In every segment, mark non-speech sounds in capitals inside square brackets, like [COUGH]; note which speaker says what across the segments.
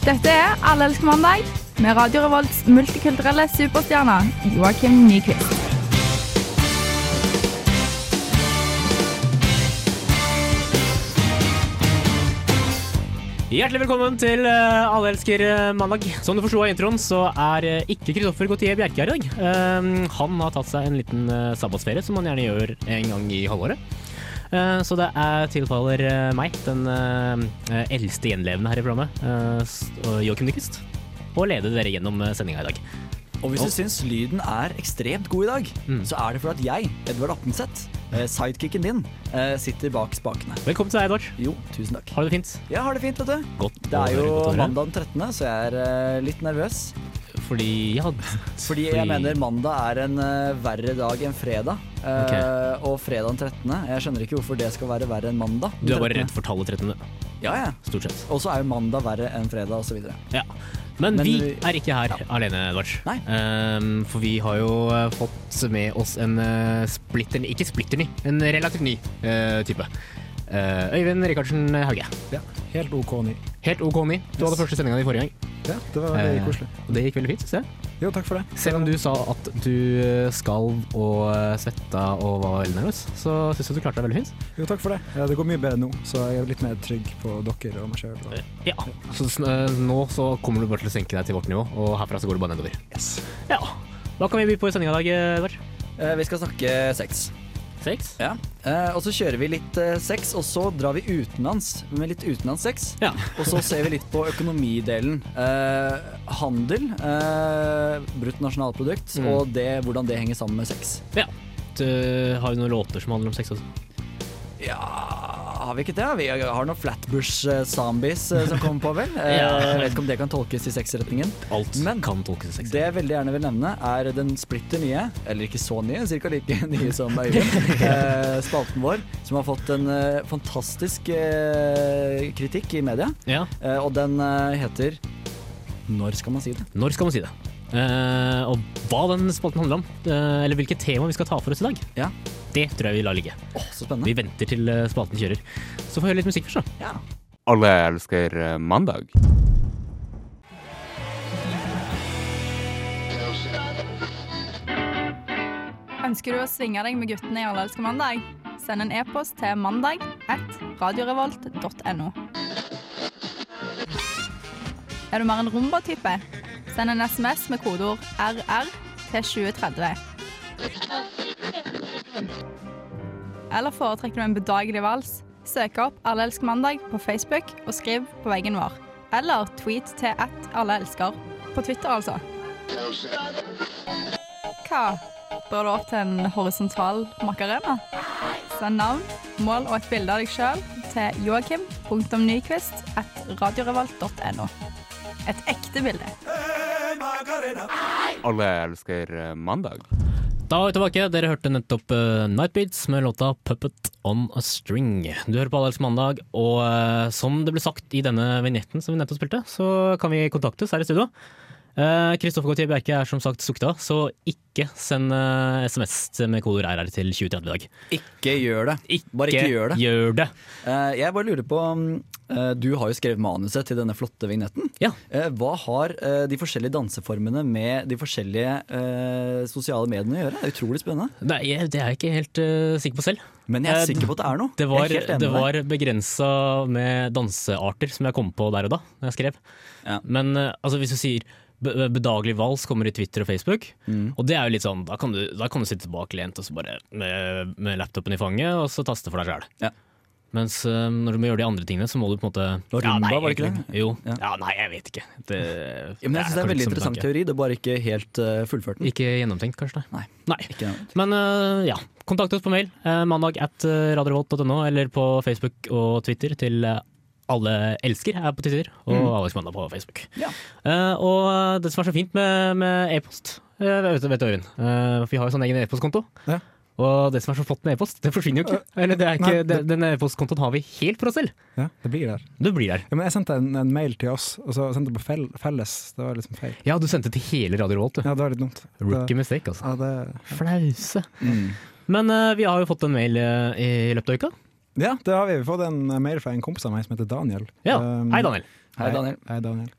Speaker 1: Dette er Alle elsker mandag med Radio Revolts multikulturelle superstjerne Joakim Nyquist.
Speaker 2: Hjertelig velkommen til eh, Alle elsker eh, mandag. Som du forsto av introen, så er eh, ikke Kristoffer Gautier Bjerke her i dag. Eh, han har tatt seg en liten sabbatsferie, som han gjerne gjør en gang i halvåret. Eh, så det er tilfaller eh, meg, den eh, eldste gjenlevende her i programmet, Joakim Nyquist, å lede dere gjennom sendinga i dag.
Speaker 3: Og hvis du syns lyden er ekstremt god i dag,
Speaker 2: Mm.
Speaker 3: så er det fordi at jeg, Edvard Appenseth, sidekicken din, sitter bak spakene.
Speaker 2: Velkommen til deg, Edvard.
Speaker 3: Jo, tusen takk.
Speaker 2: Har du det fint?
Speaker 3: Ja, har det fint, vet du.
Speaker 2: Godt.
Speaker 3: Det er jo mandag den 13., så jeg er litt nervøs.
Speaker 2: Fordi ja,
Speaker 3: Fordi jeg mener mandag er en uh, verre dag enn fredag. Eh, Og fredag den 13. Jeg skjønner ikke hvorfor det skal være verre enn mandag.
Speaker 2: Du er bare
Speaker 3: 13..
Speaker 2: redd for tallet 13.,
Speaker 3: Ja, ja.
Speaker 2: stort sett.
Speaker 3: Og så er jo mandag verre enn fredag, osv.
Speaker 2: Ja. Men,
Speaker 3: Men
Speaker 2: vi
Speaker 3: vi-
Speaker 2: er ikke her alene, Edvard. Ehm, for vi har jo eh, fått med oss en uh, splitter Ikke splitter ny, en relativt ny uh, type. Eh, Øyvind Rikardsen Hauge.
Speaker 4: Ja, helt OK ny.
Speaker 2: Helt OK ny. Du hadde første sendinga di forrige gang.
Speaker 4: Ja, det var veldig
Speaker 2: Eh,
Speaker 4: koselig.
Speaker 2: Og det gikk veldig fint, synes jeg.
Speaker 4: Jo, takk for det.
Speaker 2: Selv om du sa at du eh, skalv og eh, svetta og var veldig nervøs, så syns jeg du klarte deg veldig fint.
Speaker 4: Jo, takk for det. Ja, det går mye bedre nå, så jeg er litt mer trygg på dere og meg sjøl.
Speaker 2: Ja. Så nå så kommer du bare til å senke deg til vårt nivå, og herfra så går du bare nedover.
Speaker 4: Yes.
Speaker 2: Ja. Hva kan vi by på i sendinga i dag, Edvard?
Speaker 3: Eh, Vi skal snakke sex.
Speaker 2: Sex?
Speaker 3: Ja. Eh, og så kjører vi litt eh, sex, og så drar vi utenlands med litt utenlandssex.
Speaker 2: Ja.
Speaker 3: Og så ser vi litt på økonomidelen. Eh, handel, eh, bruttonasjonalprodukt,
Speaker 2: Mm.
Speaker 3: og det, hvordan det henger sammen med sex.
Speaker 2: Ja. Du, har vi noen låter som handler om sex også?
Speaker 3: Ja Har vi ikke det? Vi har noen Flatbush-zombies eh, som kommer på, vel? [LAUGHS] Eh, Jeg vet ikke om det kan tolkes i sexretningen.
Speaker 2: Alt
Speaker 3: Men
Speaker 2: kan tolkes i sexretningen.
Speaker 3: Det jeg veldig gjerne vil nevne, er den splitter nye, eller ikke så nye, ca. like [LAUGHS] nye som [LAUGHS] Øyvind, eh, spalten vår, som har fått en fantastisk kritikk i media.
Speaker 2: Ja.
Speaker 3: Og den heter Når skal man si det?
Speaker 2: Når skal man si det? Og hva den spalten handler om, eller hvilket tema vi skal ta for oss i dag,
Speaker 3: Ja.
Speaker 2: Det tror jeg vi lar ligge.
Speaker 3: Åh, så spennende.
Speaker 2: Vi venter til eh, spalten kjører. Så får vi høre litt musikk først, da.
Speaker 3: Ja.
Speaker 5: Alle elsker eh, mandag.
Speaker 1: Ønsker du å svinge deg med guttene i Alle elsker mandag? Send en e-post til mandag at radiorevolt.no. Er du mer en rumba-type? Send en SMS med kodeord RR til 2030. Eller foretrekker du en bedagelig vals? Søk opp Alle elsker mandag på Facebook og skriv på veggen vår. Eller tweet til at alle elsker. På Twitter, altså. Hva? Bør du opp til en horisontal makarena? Send navn, mål og et bilde av deg sjøl til joakim.nyquist at radiorevolt.no. Et ekte bilde.
Speaker 5: Alle elsker mandag.
Speaker 2: Da er vi tilbake. Dere hørte nettopp uh, Nightbeats med låta 'Puppet on a String'. Du hører på Allelsk mandag, og uh, som det ble sagt i denne vignetten som vi nettopp spilte, så kan vi kontaktes her i studio. Kristoffer Gautier Bjerke er som sagt sukta, så ikke send eh, SMS med kodeord RR til 2030 i dag.
Speaker 3: Ikke gjør det. Bare ikke gjør det.
Speaker 2: Gjør det.
Speaker 3: Eh, jeg bare lurer på eh, Du har jo skrevet manuset til denne flotte vignetten.
Speaker 2: Ja.
Speaker 3: Eh, hva har eh, de forskjellige danseformene med de forskjellige eh, sosiale mediene å gjøre? Det er utrolig spennende.
Speaker 2: Nei, det er jeg ikke helt eh, sikker på selv.
Speaker 3: Men jeg er
Speaker 2: Eh,
Speaker 3: sikker på at det er noe.
Speaker 2: Det var, det var begrensa med dansearter som jeg kom på der og da, når jeg skrev.
Speaker 3: Ja.
Speaker 2: Men eh, altså, hvis du sier bedagelig vals kommer i Twitter og Facebook,
Speaker 3: Mm.
Speaker 2: og det er jo litt sånn, da kan du, da kan du sitte tilbakelent og så bare med, med laptopen i fanget og så taste for deg sjøl.
Speaker 3: Ja.
Speaker 2: Mens eh, når du må gjøre de andre tingene, så må du på en måte
Speaker 3: Rumba, ja, nei, var det ikke
Speaker 2: det? Jo.
Speaker 3: Ja.
Speaker 2: Ja. nei, jeg vet ikke. Det,
Speaker 3: Ja, men jeg synes det er en veldig interessant teori, det er bare ikke helt uh, fullført den.
Speaker 2: Ikke gjennomtenkt, kanskje?
Speaker 3: Nei.
Speaker 2: nei.
Speaker 3: Ikke.
Speaker 2: Men uh, ja, kontakt oss på mail. uh, mandag at uh, eller på Facebook og Twitter til alle elsker er på Twitter, og
Speaker 3: Mm.
Speaker 2: Alex Mandag på Facebook.
Speaker 3: Ja.
Speaker 2: Uh, og det som er så fint med, med e-post, eh, vet, du- vet du Øyvind, eh, vi har jo sånn egen e-postkonto.
Speaker 4: Ja.
Speaker 2: Og det som er så flott med e-post, det forsvinner jo ikke. Eller det er ikke,
Speaker 4: Nei,
Speaker 2: det, Den e-postkontoen har vi helt for oss selv.
Speaker 4: Ja, det blir der.
Speaker 2: Du blir der.
Speaker 4: Ja, men jeg sendte en, en mail til oss, og så sendte jeg på fel, felles. Det var liksom feil.
Speaker 2: Ja, du sendte til hele Radio Revolt, du.
Speaker 4: Ja, det var litt dumt.
Speaker 2: Rookie mistake, altså.
Speaker 4: ja, det,
Speaker 2: Flause.
Speaker 3: Mm.
Speaker 2: Men uh, vi har jo fått en mail uh, i løpet av uka.
Speaker 4: Ja, det har vi. Vi har fått en mail fra en kompis av meg som heter Daniel.
Speaker 2: Ja,
Speaker 4: Um,
Speaker 2: Hei, Daniel.
Speaker 3: Hei, Daniel.
Speaker 4: Hei, Daniel.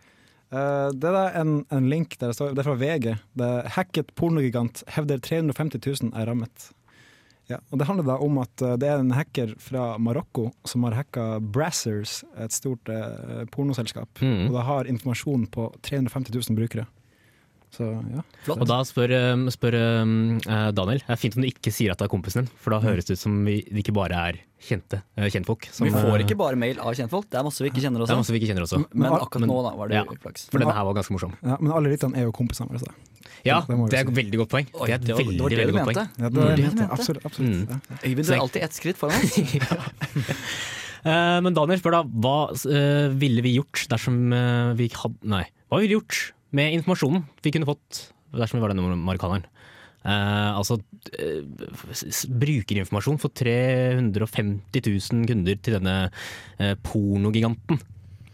Speaker 4: Uh, det er en, en link der det står Det er fra VG. Det er Hacket pornogigant hevder 350 000 er rammet. Ja, og Det handler da om at eh, det er en hacker fra Marokko som har hacka Brassers, et stort uh, pornoselskap.
Speaker 2: Mm.
Speaker 4: Og det har informasjon på 350 000 brukere. Så ja.
Speaker 2: Og da spør, um, spør um, eh, Daniel Det er fint om du ikke sier at det er kompisen din, for da høres det ut som vi vi ikke bare er kjente, eh, kjentfolk. som,
Speaker 3: Vi får
Speaker 2: eh,
Speaker 3: ikke bare mail av kjentfolk, det er masse vi ikke kjenner
Speaker 2: Det er
Speaker 3: også.
Speaker 2: masse vi ikke kjenner også.
Speaker 3: Men
Speaker 4: Men-
Speaker 3: akkurat nå da var det
Speaker 2: Ja.
Speaker 3: flaks.
Speaker 2: For denne her var ganske morsom.
Speaker 4: ja, Men alle lytterne er jo kompisene våre.
Speaker 2: Ja,
Speaker 4: det
Speaker 2: det er et veldig godt poeng.
Speaker 3: Oi,
Speaker 2: Det er et
Speaker 3: det var-
Speaker 2: veldig,
Speaker 3: det var
Speaker 2: veldig godt poeng.
Speaker 4: Ja, det,
Speaker 3: Mm. Det
Speaker 4: helt-
Speaker 3: mente
Speaker 4: absolutt. absolutt.
Speaker 2: Mm.
Speaker 4: Ja.
Speaker 3: Øyvind, du er alltid ett skritt foran oss. [LAUGHS]
Speaker 2: Eh, Men Daniel spør da, hva ville vi gjort dersom vi hadde Nei, hva ville vi gjort med informasjonen vi kunne fått dersom vi var denne marokkaneren? Uh, altså s- brukerinformasjon for 350 000 kunder til denne uh, pornogiganten.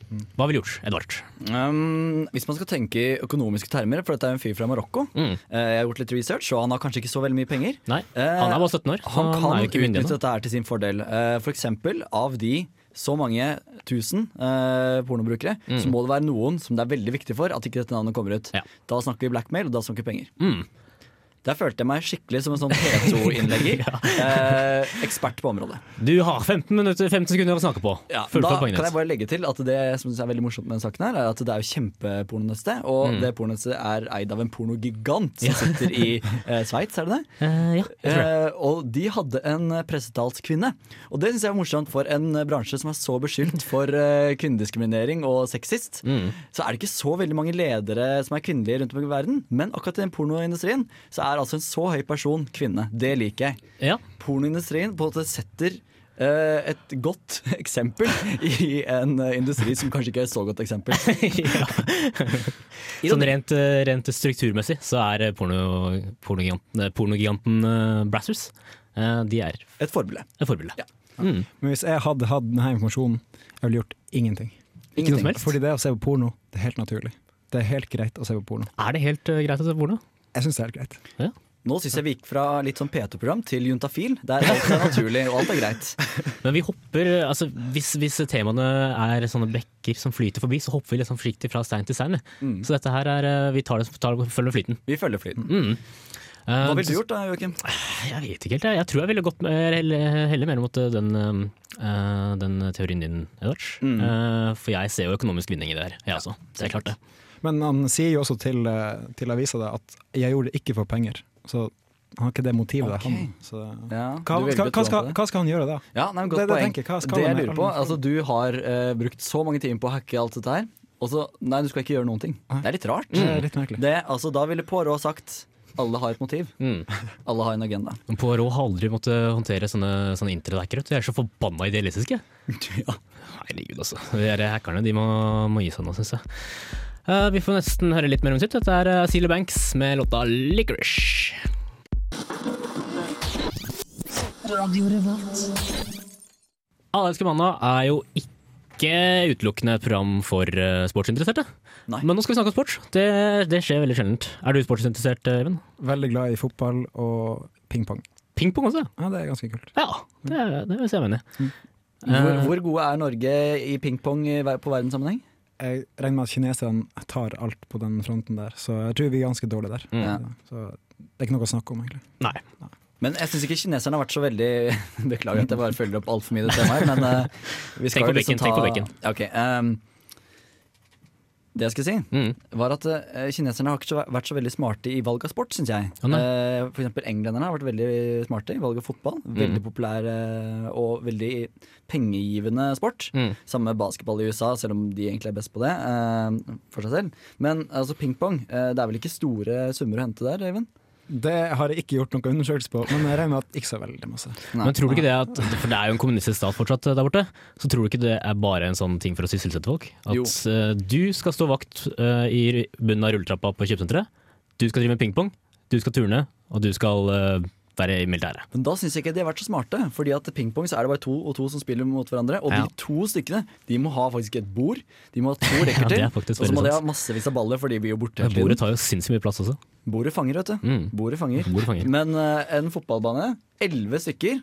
Speaker 2: Hva ville vi gjort, Edvard?
Speaker 3: Um, hvis man skal tenke i økonomiske termer, for dette er en fyr fra Marokko
Speaker 2: Mm.
Speaker 3: Jeg har gjort litt research, og han har kanskje ikke så veldig mye penger.
Speaker 2: Nei, han er bare 17 år,
Speaker 3: Han
Speaker 2: han,
Speaker 3: kan utnytte dette her til sin fordel. For eksempel av de så mange tusen eh, pornobrukere,
Speaker 2: Mm.
Speaker 3: så må det være noen som det er veldig viktig for at ikke dette navnet kommer ut.
Speaker 2: Ja.
Speaker 3: Da snakker vi blackmail, og da snakker vi penger.
Speaker 2: Mm.
Speaker 3: Der følte jeg meg skikkelig som en sånn P2-innlegger. [LAUGHS] eh, ekspert på området.
Speaker 2: Du har 15, minutter, 15 sekunder å snakke på.
Speaker 3: Ja, da kan jeg bare legge til at det som er veldig morsomt med den saken her, er at det er jo kjempepornonettsted, og
Speaker 2: Mm.
Speaker 3: det pornonettsted er eid av en pornogigant som sitter i [LAUGHS] eh, Sveits, er det det?
Speaker 2: Uh, ja.
Speaker 3: Eh, og de hadde en pressetalskvinne. Og det syns jeg var morsomt for en bransje som er så beskyldt for eh, kvinnediskriminering og sexist.
Speaker 2: Mm.
Speaker 3: Så er det ikke så veldig mange ledere som er kvinnelige rundt om i verden. Men akkurat i den pornoindustrien så er altså en så høy person kvinne. Det liker jeg.
Speaker 2: Ja.
Speaker 3: Pornoindustrien på en måte setter Uh, et godt [LAUGHS] eksempel i en uh, industri som kanskje ikke er et så godt eksempel. [LAUGHS] [LAUGHS]
Speaker 2: Sånn rent, eh, rent strukturmessig så er porno, pornogiganten, pornogiganten uh, Brazzers eh, De er
Speaker 3: Et forbilde.
Speaker 2: et forbilde.
Speaker 3: Ja.
Speaker 2: Mm.
Speaker 4: Men hvis jeg hadde hatt denne informasjonen, jeg ville gjort ingenting.
Speaker 3: Ingenting.
Speaker 4: Fordi det å se på porno, det er helt naturlig. Det er helt greit å se på porno.
Speaker 2: Er det helt greit å se på porno?
Speaker 4: Jeg syns det er helt greit.
Speaker 3: Nå syns jeg vi gikk fra litt sånn P2-program til juntafil, der [LAUGHS] alt er naturlig og alt er greit.
Speaker 2: Men vi hopper, eh, altså hvis, hvis temaene er sånne bekker som flyter forbi, så hopper vi litt sånn forsiktig fra stein til stein.
Speaker 3: Mm.
Speaker 2: Så dette her er eh, Vi tar det, tar det følger flyten.
Speaker 3: Vi følger flyten.
Speaker 2: Mm. Eh,
Speaker 3: Hva ville du gjort da, Joakim?
Speaker 2: Jeg vet ikke helt. Jeg, jeg tror jeg ville gått med, heller, heller mer mot den, eh, den teorien din, Edvard.
Speaker 3: Mm.
Speaker 2: Eh, for jeg ser jo økonomisk vinning i det her, jeg også. Så det er klart det.
Speaker 4: Men han sier jo også til, eh, til avisa at 'jeg gjorde det ikke for penger'. Så han har ikke det motivet.
Speaker 3: okay.
Speaker 4: Han, så.
Speaker 3: Ja,
Speaker 4: Hva, skal, hva, skal,
Speaker 3: det.
Speaker 4: hva skal han gjøre da?
Speaker 3: Ja, nei, Godt
Speaker 4: Det- det
Speaker 3: poeng.
Speaker 4: tenker hva skal
Speaker 3: det jeg lurer på, altså Du har uh, brukt så mange timer på å hacke alt dette her, og så Nei, du skal ikke gjøre noen ting.
Speaker 4: Nei.
Speaker 3: Det er litt rart.
Speaker 4: Det er litt merkelig.
Speaker 3: Det, altså, da ville Poirot sagt alle har et motiv.
Speaker 2: Mm.
Speaker 3: Alle har en agenda.
Speaker 2: Men Poirot har aldri måttet håndtere sånne, sånne internetthackere. De er så forbanna idealistiske. [LAUGHS]
Speaker 3: ja.
Speaker 2: Herregud, altså. De her hackerne de må, må gi seg nå, syns jeg. Eh, vi får nesten høre litt mer om sitt. Dette er uh, Celia Banks med låta 'Licorice'. Alle elsker mandag er jo ikke utelukkende et program for eh, sportsinteresserte.
Speaker 3: Nei.
Speaker 2: Men nå skal vi snakke om sport. Det, det skjer veldig sjeldent. Er du sportsinteressert, Even?
Speaker 4: Veldig glad i fotball og pingpong.
Speaker 2: Pingpong også?
Speaker 4: Ja, det er ganske kult.
Speaker 2: Ja, det, det vil jeg mene.
Speaker 3: Hvor,
Speaker 2: Eh,
Speaker 3: hvor gode er Norge i pingpong på verdenssammenheng?
Speaker 4: Jeg regner med at kineserne tar alt på den fronten der, så jeg tror vi er ganske dårlige der.
Speaker 2: Mm.
Speaker 3: Ja.
Speaker 4: Så det er ikke noe å snakke om, egentlig.
Speaker 2: Nei.
Speaker 3: Men jeg syns ikke kineserne har vært så veldig [LAUGHS] Beklager at jeg bare følger opp altfor mye det temaet her, men uh, vi skal
Speaker 2: Tenk på
Speaker 3: jo liksom
Speaker 2: bekken, tenk på bekken.
Speaker 3: Okay, ok, ehm, det jeg skulle si,
Speaker 2: Mm.
Speaker 3: var at uh, kineserne har ikke så- vært så veldig smarte i valg av sport, syns jeg.
Speaker 2: Å,
Speaker 3: uh, for eksempel englenderne har vært veldig smarte i valg av fotball. Veldig
Speaker 2: Mm.
Speaker 3: populær uh, og veldig pengegivende sport.
Speaker 2: Mm.
Speaker 3: Samme med basketball i USA, selv om de egentlig er best på det. eh, for seg selv. Men altså pingpong, det er vel ikke store summer å hente der, Øyvind?
Speaker 4: Det har jeg ikke gjort noen undersøkelse på, men jeg regner med at ikke så veldig masse.
Speaker 3: Nei.
Speaker 2: Men tror du ikke det at, for det er jo en kommunistisk stat fortsatt der borte, så tror du ikke det er bare en sånn ting for å sysselsette folk? At
Speaker 3: Jo.
Speaker 2: eh, du skal stå vakt eh, i bunnen av rulletrappa på kjøpesenteret, du skal drive med pingpong, du skal turne, og du skal eh, være i militæret.
Speaker 3: Men da syns jeg ikke de har vært så smarte. Fordi at pingpong så er det bare to og to som spiller mot hverandre. Og
Speaker 2: Ja.
Speaker 3: de to stykkene de må ha faktisk et bord. De må ha to [LAUGHS] rekker til.
Speaker 2: ja,
Speaker 3: og så må de ha massevis av baller, for de blir jo borte
Speaker 2: Men bordet tar jo sinnssykt mye plass også.
Speaker 3: Bordet fanger, vet du.
Speaker 2: Mm.
Speaker 3: Bordet fanger.
Speaker 2: Bordet fanger.
Speaker 3: Men uh, en fotballbane, elleve stykker,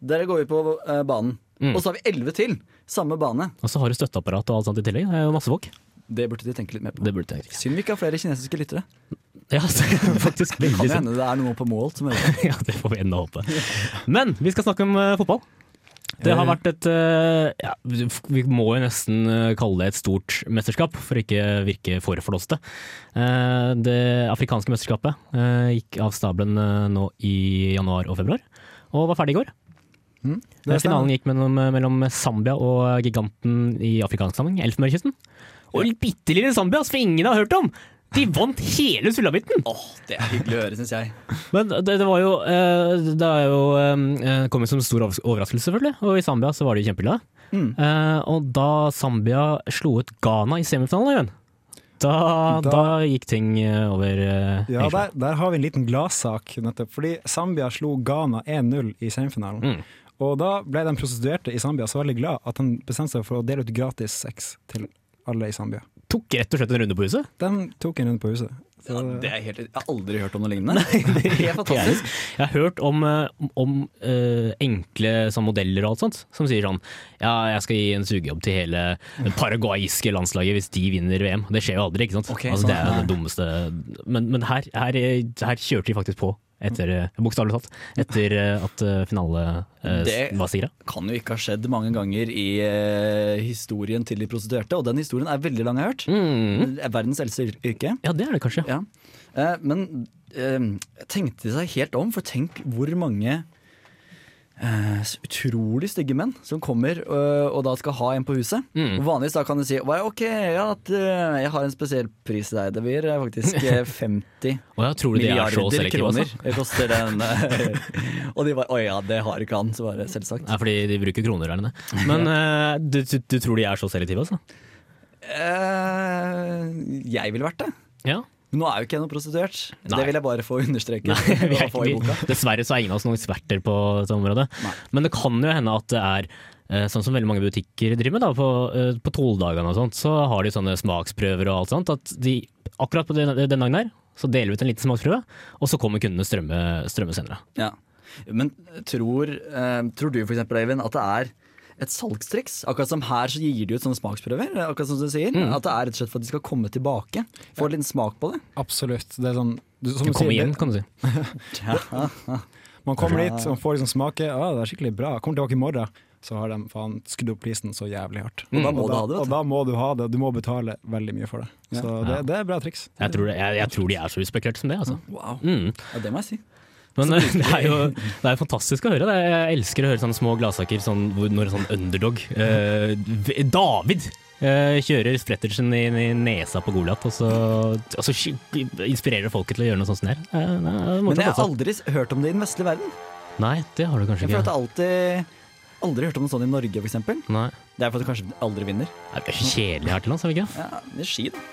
Speaker 3: der går vi på uh, banen.
Speaker 2: Mm.
Speaker 3: Og så har vi elleve til. Samme bane.
Speaker 2: Og så har du støtteapparat og alt sånt i tillegg. Det er jo masse folk.
Speaker 3: Det burde de tenke litt mer på.
Speaker 2: Det burde tenke.
Speaker 3: Synd vi ikke har flere kinesiske lyttere. [LAUGHS]
Speaker 2: Ja, faktisk.
Speaker 3: Det kan hende det er noe på Mål som hører. [LAUGHS]
Speaker 2: Ja, det får vi ennå håpe. Men vi skal snakke om uh, fotball. Det har
Speaker 3: Eh.
Speaker 2: vært et eh, ja, Vi må jo nesten kalle det et stort mesterskap, for ikke virke for forlåste. Det afrikanske mesterskapet gikk av stabelen nå i januar og februar, og var ferdig i går.
Speaker 4: Det
Speaker 2: Eh. Finalen gikk mellom, mellom Zambia og giganten i afrikansk sammenheng, Elfenbenskysten. Og bitte lille Zambia, som ingen har hørt om! De vant hele sulamitten!
Speaker 3: Åh, det er hyggelig å høre, syns jeg.
Speaker 2: Men det, det var jo eh, Det er jo eh, kom jo som stor overraskelse, selvfølgelig. Og i Zambia så var de kjempeglade.
Speaker 3: Mm.
Speaker 2: Eh, og da Zambia slo ut Ghana i semifinalen, da, da,
Speaker 4: Da-
Speaker 2: gikk ting eh, over
Speaker 4: Ja, der, der har vi en liten gladsak, nettopp. Fordi Zambia slo Ghana 1-0 i semifinalen.
Speaker 2: Mm.
Speaker 4: Og da ble de prostituerte i Zambia så veldig glad at de bestemte seg for å dele ut gratis sex til alle i Zambia.
Speaker 2: Tok rett og slett en runde på huset.
Speaker 4: De tok en runde på huset. Så,
Speaker 3: Ja, det er helt, jeg har aldri hørt om noe lignende. [LAUGHS] det er helt fantastisk.
Speaker 2: Jeg har hørt om, eh, om, om eh, enkle sånn, modeller og alt sånt, som sier sånn Ja, jeg skal gi en sugejobb til hele det paraguayske landslaget hvis de vinner VM. Det skjer jo aldri, ikke sant.
Speaker 3: Okay,
Speaker 2: altså,
Speaker 3: sånn.
Speaker 2: det er det dummeste Men, men her, her, her kjørte de faktisk på, etter, eh, bokstavelig talt, etter eh, at eh, finale eh,
Speaker 3: Det-
Speaker 2: var sigra.
Speaker 3: Kan jo ikke ha skjedd mange ganger i eh, historien til de prostituerte, og den historien er veldig lang, jeg har hørt.
Speaker 2: Mm.
Speaker 3: Er verdens eldste yrke.
Speaker 2: Ja, det er det kanskje.
Speaker 3: Ja. Eh, men eh, tenkte seg helt om, for tenk hvor mange så utrolig stygge menn som kommer uh, og da skal ha en på huset.
Speaker 2: Mm.
Speaker 3: Vanligvis da kan du si ok, ja, at, uh, jeg har en spesiell pris til deg. Det blir faktisk øh, 50
Speaker 2: Og jeg tror du de er så
Speaker 3: milliarder kroner. [LAUGHS] Det koster den. [LAUGHS] og de bare å ja, det har ikke han. Så bare selvsagt.
Speaker 2: Er fordi de bruker kroner der nede. Men [LAUGHS] du, du, du tror de er så selektive, altså?
Speaker 3: Jeg ville vært det.
Speaker 2: Ja.
Speaker 3: Men nå er jo ikke jeg noe prostituert.
Speaker 2: Nei.
Speaker 3: Det vil jeg bare få understreket.
Speaker 2: Nei, [LAUGHS]
Speaker 3: få.
Speaker 2: Dessverre så er ingen av oss noen eksperter på dette området.
Speaker 3: Nei.
Speaker 2: Men det kan jo hende at det er eh, sånn som veldig mange butikker driver med. Da, på, eh, på toldagene og sånt, så har de sånne smaksprøver og alt sånt. At de, akkurat på den, den dagen der, så deler vi ut en liten smaksprøve, og så kommer kundene strømme, strømme senere.
Speaker 3: Ja. Men tror, eh, tror du eksempel, Eivind, at det er et salgstriks? Akkurat som her så gir de ut sånne smaksprøver. Akkurat som du sier.
Speaker 2: Mm.
Speaker 3: At det er rett og slett for at de skal komme tilbake. Få en liten smak på det.
Speaker 4: absolutt. Det er sånn, du, som
Speaker 2: Du kommer
Speaker 4: sier,
Speaker 2: igjen, kan du si. [LAUGHS]
Speaker 4: man kommer dit og får liksom smake. Ah, det er skikkelig bra. Kommer tilbake i morgen. Så har de faen skrudd opp prisen så jævlig hardt.
Speaker 3: Og da må du ha det,
Speaker 4: Og
Speaker 3: du.
Speaker 4: da må du ha det. Du må betale veldig mye for det.
Speaker 3: Ja.
Speaker 4: Så det, det er bra triks.
Speaker 2: Jeg tror, det, jeg, jeg tror de er så uspekulerte som det, altså.
Speaker 3: Wow.
Speaker 2: Mm.
Speaker 3: Ja, det må jeg si.
Speaker 2: Men [LAUGHS] det er jo det er fantastisk å høre. Det. Jeg elsker å høre sånne små gladsaker sånn, når en sånn underdog eh, David eh, kjører sprettersen i, i nesa på Goliat, og så, og så inspirerer folket til å gjøre noe sånt det her. Eh, nei,
Speaker 3: Men jeg har aldri hørt om det i den vestlige verden.
Speaker 2: Nei, det har du kanskje
Speaker 3: Jeg
Speaker 2: ikke.
Speaker 3: jeg alltid Aldri hørt om noe sånt i Norge, eksempel. Det er for at du kanskje aldri vinner.
Speaker 2: Det er kjedelig her til lands, er vi ikke?
Speaker 3: Ja, det er ski, da.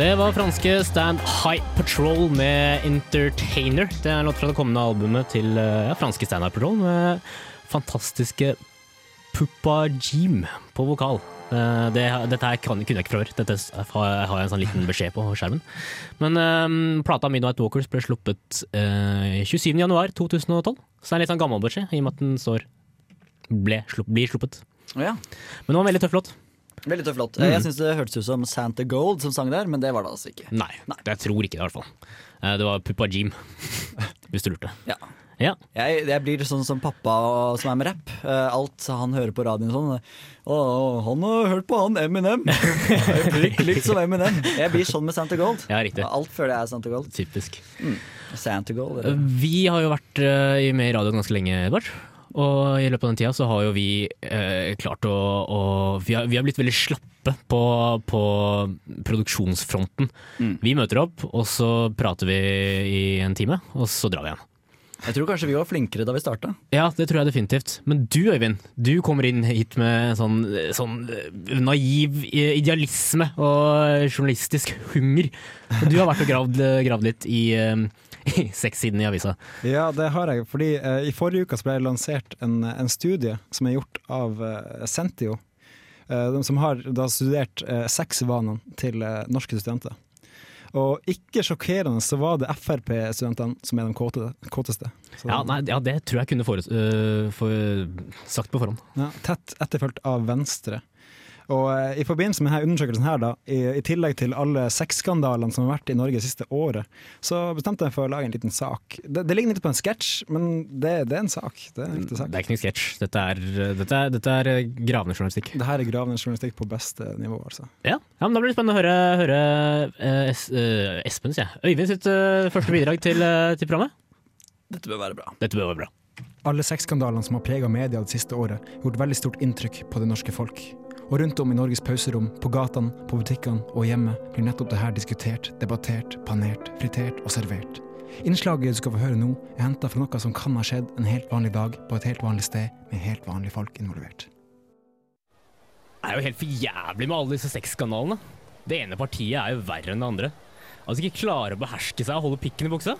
Speaker 2: Det var franske Stand High Patrol med Entertainer. Det er en låt fra det kommende albumet til eh, ja, franske Stand High Patrol med fantastiske Puppa Jim på vokal. Eh, det, dette her kan, kunne jeg ikke fra før. Dette har har jeg en sånn liten beskjed på skjermen. Men um, plata Midnight Walkers ble sluppet uh, 27.1.2012, så det er en litt sånn gammel beskjed, i og med at den står ble, slupp, blir sluppet.
Speaker 3: Oh, ja.
Speaker 2: Men det var en veldig tøff låt.
Speaker 3: Veldig tøff låt.
Speaker 2: Mm.
Speaker 3: Jeg syns det hørtes ut som Santa Gold som sang der, men det var det altså ikke.
Speaker 2: Nei, jeg tror ikke det, i hvert fall. Eh, det var Puppa Jim, [LAUGHS] hvis du lurte.
Speaker 3: Ja.
Speaker 2: Ja.
Speaker 3: Jeg, jeg blir sånn som pappa som er med rapp. Eh, alt han hører på radioen sånn Å, han har hørt på han Eminem! [LAUGHS] Litt, litt som Eminem. Jeg blir sånn med Santa Gold.
Speaker 2: Ja, riktig.
Speaker 3: Alt føler jeg er Santa Gold.
Speaker 2: Typisk.
Speaker 3: Santa Gold eller?
Speaker 2: Vi har jo vært eh, med i radioen ganske lenge, Edvard. Og i løpet av den tida så har jo vi eh, klart å, å vi, har, vi har blitt veldig slappe på, på produksjonsfronten.
Speaker 3: Mm.
Speaker 2: Vi møter opp, og så prater vi i en time, og så drar vi igjen.
Speaker 3: Jeg tror kanskje vi var flinkere da vi starta.
Speaker 2: Ja, det tror jeg definitivt. Men du Øyvind, du kommer inn hit med sånn, sånn naiv idealisme og journalistisk hunger. Du har vært og gravd, gravd litt i, eh, [LAUGHS] i sexsiden i avisa.
Speaker 4: Ja, det har jeg. Fordi eh, I forrige uke ble det lansert en, en studie som er gjort av eh, Sentio. eh, de som har da studert eh, sexvanene til eh, norske studenter. Og ikke sjokkerende så var det Frp-studentene som er de kåte, kåteste.
Speaker 2: Ja, nei, ja, det tror jeg kunne fore, uh, for, sagt på forhånd.
Speaker 4: ja, tett etterfulgt av Venstre. Og eh, i forbindelse med denne undersøkelsen her, da, i, i tillegg til alle sexskandalene som har vært i Norge det siste året, så bestemte jeg for å lage en liten sak. Det, det ligner litt på en sketsj, men det, det er en sak. Det er en sak.
Speaker 2: Det er ikke noen sketsj. Dette er, dette er, dette er gravende journalistikk.
Speaker 4: Det her er gravende journalistikk på beste nivå, altså.
Speaker 2: Ja, ja men Da blir det spennende å høre, høre eh, es, eh, Espen, sier jeg. Øyvind sitt eh, første bidrag til, eh, til programmet.
Speaker 3: Dette bør være bra.
Speaker 2: Dette bør være bra.
Speaker 4: Alle sexskandalene som har prega media det siste året, har gjort veldig stort inntrykk på det norske folk. Og rundt om i Norges pauserom, på gatene, på butikkene og hjemme blir nettopp det her diskutert, debattert, panert, fritert og servert. Innslaget du skal få høre nå, er henta fra noe som kan ha skjedd en helt vanlig dag på et helt vanlig sted, med helt vanlige folk involvert.
Speaker 2: Det er jo helt for jævlig med alle disse sexskandalene. Det ene partiet er jo verre enn det andre. Altså ikke klare å beherske seg og holde pikken i buksa.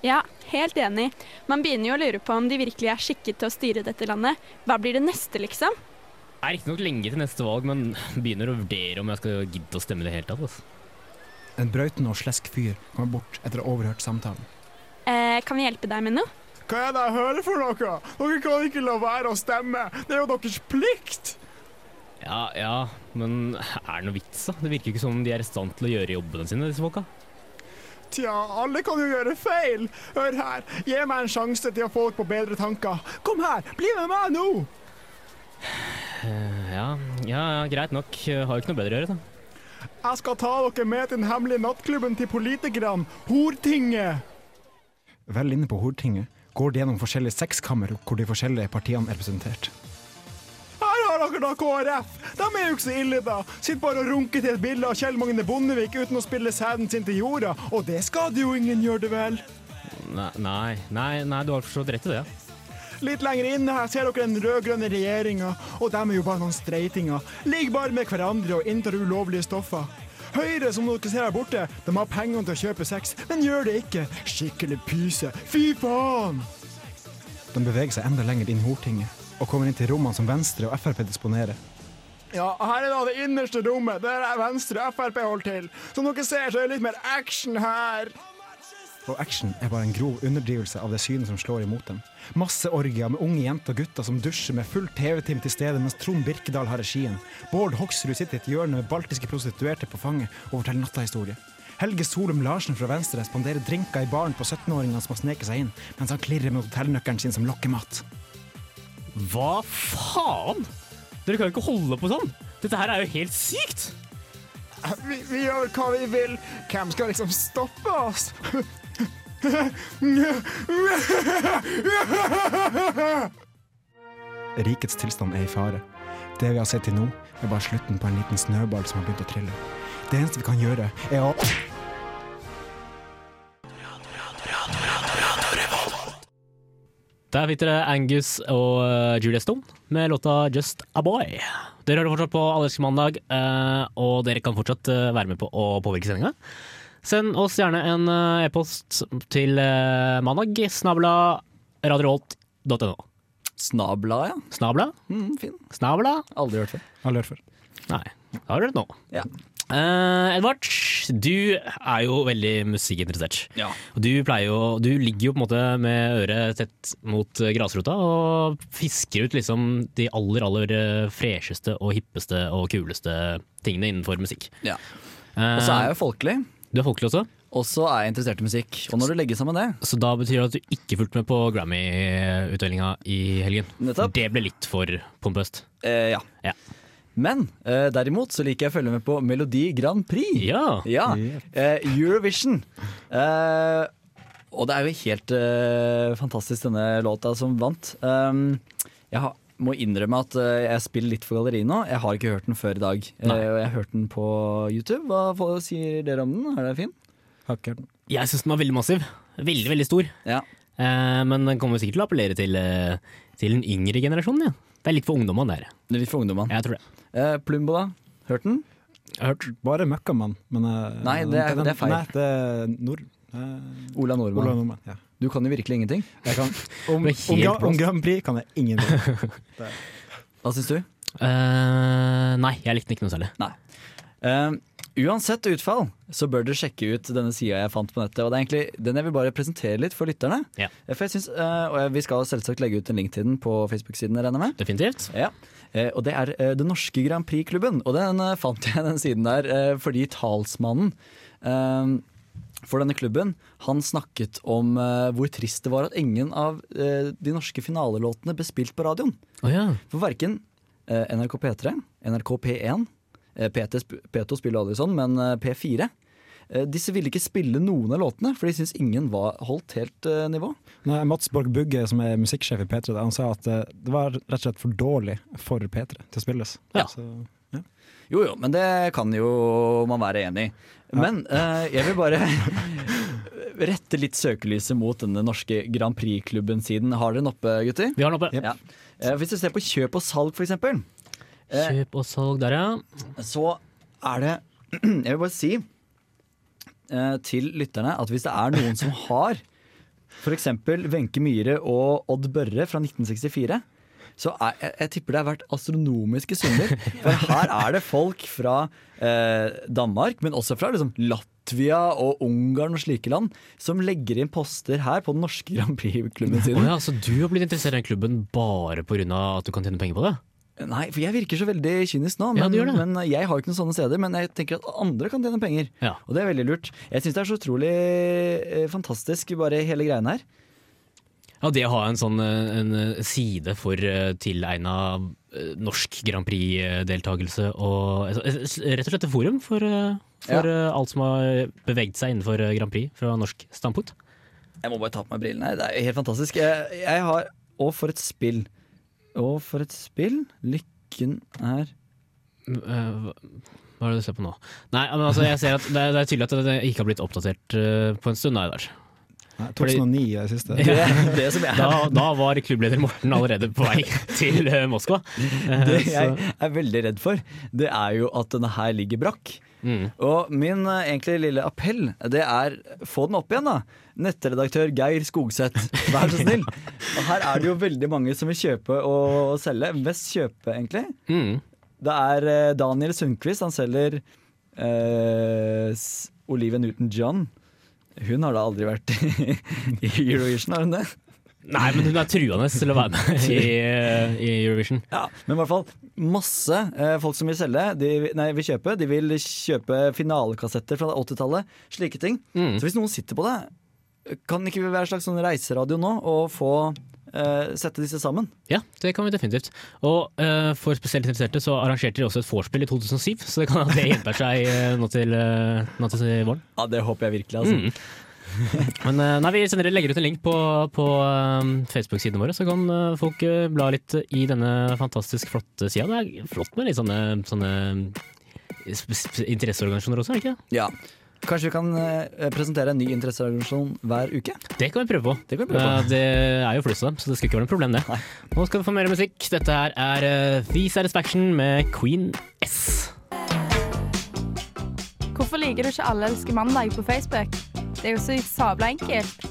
Speaker 6: Ja, helt enig. Man begynner jo å lure på om de virkelig er skikket til å styre dette landet. Hva blir det neste, liksom?
Speaker 2: Er riktignok lenge til neste valg, men begynner å vurdere om jeg skal gidde å stemme i det hele tatt. Altså.
Speaker 4: En brautende og slesk fyr kommer bort etter å ha overhørt samtalen.
Speaker 6: Eh, kan vi hjelpe deg med noe?
Speaker 7: Hva er det jeg hører for noe? Dere kan ikke la være å stemme. Det er jo deres plikt.
Speaker 2: Ja, ja, men er det noe vits, da? Det virker ikke som om de er i stand til å gjøre jobbene sine, disse folka.
Speaker 7: Tja, alle kan jo gjøre feil. Hør her, gi meg en sjanse til å få folk på bedre tanker. Kom her, bli med meg nå.
Speaker 2: Eh, ja, ja, ja, greit nok. Jeg Har jo ikke noe bedre å gjøre, da.
Speaker 7: Jeg skal ta dere med til den hemmelige nattklubben til politikerne, Hortinget.
Speaker 4: Vel inne på Hortinget går de gjennom forskjellige sexkammer hvor de forskjellige partiene er representert.
Speaker 7: Her har dere da KrF. De er jo ikke så ille, da. Sitter bare og runker til et bilde av Kjell Magne Bondevik uten å spille sæden sin til jorda. Og det skader jo ingen, gjør det vel?
Speaker 2: Nei, nei, nei, nei du har forstått rett i det. ja.
Speaker 7: Litt lenger inne her ser dere den rød-grønne regjeringa, og dem er jo bare noen streitinger. Ligger bare med hverandre og inntar ulovlige stoffer. Høyre, som dere ser her borte, de har pengene til å kjøpe sex, men gjør det ikke. Skikkelig pyse. Fy faen!
Speaker 4: De beveger seg enda lenger inn i Hortinget og kommer inn til rommene som Venstre og Frp disponerer.
Speaker 7: Ja, her er da det innerste rommet. Der er Venstre og Frp holdt til. Som dere ser, så er det litt mer action her.
Speaker 4: Og action er bare en grov underdrivelse av det synet som slår imot dem. Masse orgier med unge jenter og gutter som dusjer med full TV-team til stede mens Trond Birkedal har regien. Bård Hoksrud sitter i et hjørne med baltiske prostituerte på fanget og forteller nattahistorie. Helge Solum Larsen fra Venstre spanderer drinker i baren på 17-åringene som har sneket seg inn, mens han klirrer med hotellnøkkelen sin som lokkemat.
Speaker 2: Hva faen? Dere kan jo ikke holde på sånn! Dette her er jo helt sykt!
Speaker 7: Vi, vi gjør hva vi vil. Hvem skal liksom stoppe oss? [LAUGHS]
Speaker 4: Rikets tilstand er i fare. Det vi har sett til nå, er bare slutten på en liten snøball som har begynt å trille. Det eneste vi kan gjøre, er å
Speaker 2: Der fikk dere Angus og eh, Julia Stone med låta Just a Boy. Dere hører fortsatt på Allerske mandag, eh, og dere kan fortsatt eh, være med på å påvirke sendinga. Send oss gjerne en eh, e-post til eh, mandag, snabla radiorevolt.no.
Speaker 3: Snabla, ja.
Speaker 2: Snabla?
Speaker 3: Mm, fin.
Speaker 2: Snabla?
Speaker 3: Aldri hørt før.
Speaker 4: Aldri hørt før.
Speaker 2: Nei, det har du hørt nå.
Speaker 3: Ja.
Speaker 2: Uh, Edvard, du er jo veldig musikkinteressert.
Speaker 3: Ja.
Speaker 2: Du, jo, du ligger jo på en måte med øret tett mot grasrota og fisker ut liksom de aller, aller fresheste og hippeste og kuleste tingene innenfor musikk.
Speaker 3: Ja. Og så er jeg jo folkelig,
Speaker 2: Du er folkelig også,
Speaker 3: og så er jeg interessert i musikk. Og når du legger sammen det
Speaker 2: så da betyr det at du ikke fulgte med på Grammy-utdelinga i helgen.
Speaker 3: Nettopp.
Speaker 2: Det ble litt for pompøst.
Speaker 3: eh, ja.
Speaker 2: Ja.
Speaker 3: Men eh, derimot så liker jeg å følge med på Melodi Grand Prix.
Speaker 2: Ja!
Speaker 3: Ja, eh, Eurovision. Eh, og det er jo helt eh, fantastisk denne låta som vant. Um, jeg har, må innrømme at eh, jeg spiller litt for galleri nå. Jeg har ikke hørt den før i dag. Eh,
Speaker 2: Nei.
Speaker 3: jeg har hørt den på YouTube. Hva sier dere om den? Er den fin?
Speaker 4: Har ikke hørt den.
Speaker 2: Jeg syns den var veldig massiv. Veldig, veldig stor.
Speaker 3: Ja.
Speaker 2: Eh, men den kommer sikkert til å appellere til, til den yngre generasjonen. Ja. Det er litt for ungdommene der.
Speaker 3: Det er litt for ungdommene.
Speaker 2: Jeg tror det.
Speaker 3: Eh, Plumbo, da? Hørt den?
Speaker 2: Jeg har hørt
Speaker 4: Bare Møkkamann, men
Speaker 3: Nei, det er-
Speaker 4: den-
Speaker 3: det er feil.
Speaker 4: Nei, det er Nord... eh,
Speaker 3: Ola Nordmann.
Speaker 4: Ola Nordmann. Ja.
Speaker 3: Du kan jo virkelig ingenting.
Speaker 4: Jeg kan, [LAUGHS] om, om, om. Grand Prix kan jeg ingenting. [LAUGHS]
Speaker 3: Hva syns du?
Speaker 2: Uh, nei, jeg likte den ikke noe særlig.
Speaker 3: Eh, uansett utfall, så bør dere sjekke ut denne sida jeg fant på nettet. Og det er egentlig den jeg vil bare presentere litt for lytterne.
Speaker 2: Ja.
Speaker 3: Eh, For jeg synes, uh, og jeg- Vi skal selvsagt legge ut en link til den på Facebook-siden, regner jeg med.
Speaker 2: Definitivt.
Speaker 3: Ja. Eh, og det er eh, Den norske Grand Prix-klubben. Og den eh, fant jeg den siden der eh, fordi talsmannen eh, for denne klubben han snakket om uh, hvor trist det var at ingen av uh, de norske finalelåtene ble spilt på radioen.
Speaker 2: Oh, ja.
Speaker 3: For verken uh, NRK P3, NRK P1, eh, P2, spiller aldri sånn, men eh, P4 eh, disse ville ikke spille noen av låtene, for de syntes ingen var holdt helt uh, nivå.
Speaker 4: Nei, Mats Borg Bugge, som er musikksjef i P3, han sa at uh, det var rett og slett for dårlig for P3 til å spilles.
Speaker 2: Ja.
Speaker 4: Så,
Speaker 3: Jo jo, men det kan jo man være enig i. Men eh, jeg vil bare [LAUGHS] rette litt søkelyset mot denne norske Grand Prix-klubben-siden. Har dere den oppe, gutter?
Speaker 2: Vi har den oppe.
Speaker 3: Ja. Eh, hvis du ser på kjøp og salg, for eksempel, eh,
Speaker 2: Kjøp og salg der, ja.
Speaker 3: så er det [CLEARS THROAT] Jeg vil bare si eh, til lytterne at hvis det er noen som har f.eks. Wenche Myhre og Odd Børre fra 1964 så er, jeg, jeg tipper det har vært astronomiske summer. For her er det folk fra eh, Danmark, men også fra liksom, Latvia og Ungarn og slike land, som legger inn poster her på den norske Grand Prix-klubben sin.
Speaker 2: Oh ja, så du har blitt interessert i den klubben bare pga. at du kan tjene penger på det?
Speaker 3: Nei, for jeg virker så veldig kynisk nå, men,
Speaker 2: ja, det.
Speaker 3: men jeg har jo ikke noen sånne steder. Men jeg tenker at andre kan tjene penger,
Speaker 2: Ja.
Speaker 3: og det er veldig lurt. Jeg syns det er så utrolig eh, fantastisk, bare hele greien her.
Speaker 2: Ja, det å ha en sånn eh, en eh, side for uh, tilegna eh, norsk Grand Prix-deltakelse og eh, rett og slett et forum for, eh, for ja. alt som har beveget seg innenfor eh, Grand Prix fra norsk standpunkt.
Speaker 3: Jeg må bare ta på meg brillene. Det er helt fantastisk. Jeg, jeg har Og for et spill. Og for et spill. Lykken er
Speaker 2: Eh, hva er det du ser på nå? Nei, men altså, jeg ser at det det er tydelig at det ikke har blitt oppdatert eh, på en stund. Nei, der.
Speaker 4: Nei, 2009 er det siste. [LAUGHS]
Speaker 3: det, det som er.
Speaker 2: Da, da var klubbleder Morten allerede på vei [LAUGHS] til eh, Moskva. Eh,
Speaker 3: det jeg er veldig redd for, det er jo at denne her ligger brakk.
Speaker 2: Mm.
Speaker 3: Og min eh, egentlig lille appell, det er få den opp igjen, da. Nettredaktør Geir Skogseth, vær så snill. [LAUGHS] Og her er det jo veldig mange som vil kjøpe og selge. Mest kjøpe, egentlig.
Speaker 2: Mm.
Speaker 3: Det er eh, Daniel Sundquist, han selger eh, Oliven Olivia Newton-John. Hun har da aldri vært i Eurovision, har hun det?
Speaker 2: Nei, men hun er truende til å være med i, i Eurovision.
Speaker 3: Ja, men i hvert fall masse eh, folk som vil selge, de, nei, vil kjøpe. De vil kjøpe finalekassetter fra 80-tallet. Slike ting.
Speaker 2: Mm.
Speaker 3: Så hvis noen sitter på det, kan ikke vi være en slags sånn reiseradio nå og få eh, sette disse sammen?
Speaker 2: Ja, det kan vi definitivt. Og uh, for spesielt interesserte så arrangerte de også et vorspiel i 2007, så det kan at det hjelper seg uh, nå, til, nå til våren.
Speaker 3: Ja, det håper jeg virkelig. Altså.
Speaker 2: Mm. Men nei, vi sender, legger ut en link på, på Facebook-sidene våre, så kan folk bla litt i denne fantastisk flotte sida. Det er flott med litt sånne, sånne interesseorganisasjoner også, er det ikke?
Speaker 3: Ja. Kanskje vi kan eh, presentere en ny interesseorganisasjon hver uke?
Speaker 2: Det kan vi prøve på.
Speaker 3: Det kan vi prøve på.
Speaker 2: Eh, det er jo flust av dem, så det skal ikke være noe problem, det. Nå skal vi få mer musikk. Dette her er uh, The Satisfaction med Queen S.
Speaker 1: Hvorfor liker du ikke Alle elsker mandag på Facebook? Det er jo så sabla enkelt.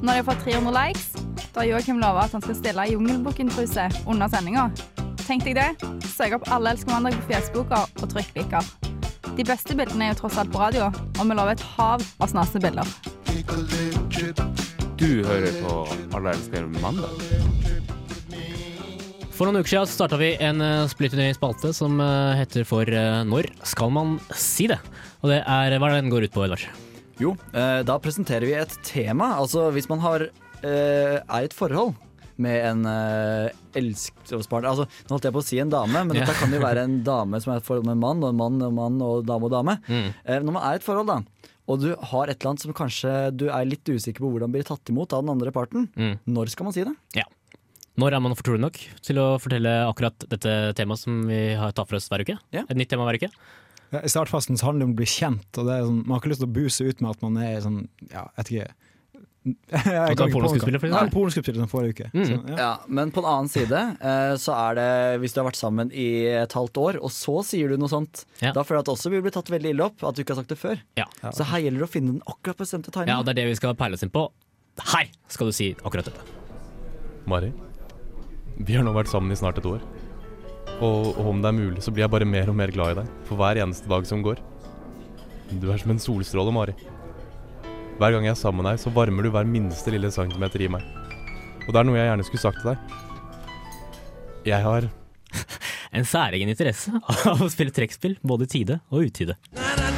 Speaker 1: Når de har fått 300 likes, da har Joakim lova at han skal stille i Jungelbukken-truse under sendinga. Tenk deg det. Søk opp Alle elsker mandag på Facebook og trykk liker. De beste bildene er jo tross alt på radio, og vi lover et hav av snasende bilder.
Speaker 5: Du hører på Alle elsker mandag.
Speaker 2: For noen uker siden starta vi en uh, splitter ny spalte som eh, heter for eh, Når skal man si det? Og det er hva er det den går ut på, Edvard?
Speaker 3: Jo, eh, da presenterer vi et tema. Altså hvis man har, eh, er i et forhold med en uh, elskovspartner Altså, nå holdt jeg på å si en dame, men dette kan jo være en dame som er i et forhold med en mann, og en mann og en mann og dame og dame.
Speaker 2: Mm.
Speaker 3: Uh, når man er i et forhold, da, og du har et eller annet som kanskje du er litt usikker på hvordan blir tatt imot av den andre parten,
Speaker 2: Mm.
Speaker 3: når skal man si det? Ja.
Speaker 2: Når er man fortrolig nok til å fortelle akkurat dette temaet som vi har tatt for oss hver uke?
Speaker 3: Ja.
Speaker 2: Et nytt tema hver uke?
Speaker 4: Ja, I startfasen så handler det om å bli kjent, og det er sånn, man har ikke lyst til å buse ut med at man er sånn Ja, jeg vet ikke
Speaker 2: er
Speaker 4: Nei,
Speaker 2: eksempel?
Speaker 4: som forrige uke.
Speaker 2: Mm.
Speaker 4: Så, ja.
Speaker 3: Ja, Men på en annen side eh, så er det hvis du har vært sammen i et halvt år, og så sier du noe sånt,
Speaker 2: Ja.
Speaker 3: da føler jeg at det også vil bli tatt veldig ille opp at du ikke har sagt det før.
Speaker 2: Ja.
Speaker 3: Så her gjelder det å finne den akkurat bestemte
Speaker 2: ja,
Speaker 3: og
Speaker 2: det er det vi skal peile oss inn på. Her skal du si akkurat dette.
Speaker 8: Mari, vi har nå vært sammen i snart et år. Og, og om det er mulig, så blir jeg bare mer og mer glad i deg for hver eneste dag som går. Du er som en solstråle, Mari. Hver gang jeg er sammen med deg, så varmer du hver minste lille centimeter i meg. Og det er noe jeg gjerne skulle sagt til deg. Jeg har [LAUGHS]
Speaker 2: En særegen interesse av å spille trekkspill, både i tide og utide. Det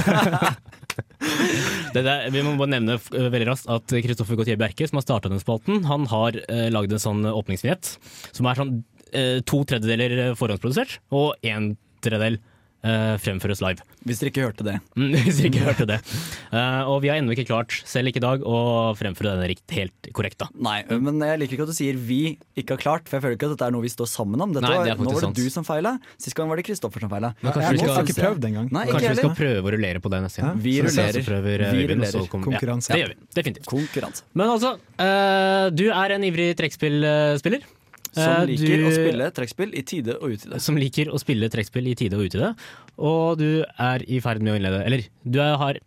Speaker 2: [LAUGHS] der, vi må bare nevne eh, veldig raskt at Kristoffer Gautier Bjerke, som har starta den spalten, han har uh, lagd en sånn åpningsvinjett som er sånn eh, to tredjedeler forhåndsprodusert, og en tredjedel eh, fremføres live.
Speaker 3: Hvis dere ikke hørte det. [LAUGHS]
Speaker 2: Hvis dere ikke hørte det. Uh, og vi har ennå ikke klart, selv ikke i dag, å fremføre denne rikt, helt korrekt. da.
Speaker 3: Nei, men jeg liker ikke at du sier 'vi ikke har klart', for jeg føler ikke at dette er noe vi står sammen om. Dette
Speaker 2: Nei, det er
Speaker 3: nå var det
Speaker 2: sant.
Speaker 3: du som feila, sist gang var det Kristoffer som feila.
Speaker 2: Men kanskje
Speaker 4: Jeg har
Speaker 2: skal,
Speaker 4: ikke prøvd engang.
Speaker 3: Nei, ikke
Speaker 2: vi skal prøve å rullere på det neste gang.
Speaker 3: Vi rullerer.
Speaker 2: Så prøver eh,
Speaker 3: Vi rullerer.
Speaker 4: Konkurranse.
Speaker 2: Ja, det gjør vi. Definitivt.
Speaker 3: Konkurranse.
Speaker 2: Men altså, uh, du er en ivrig trekkspillspiller.
Speaker 3: Som
Speaker 2: Eh,
Speaker 3: liker
Speaker 2: du-
Speaker 3: å spille trekkspill i tide og utide.
Speaker 2: Som liker å spille trekkspill i tide og utide. Og du er i ferd med å innlede Eller du er, har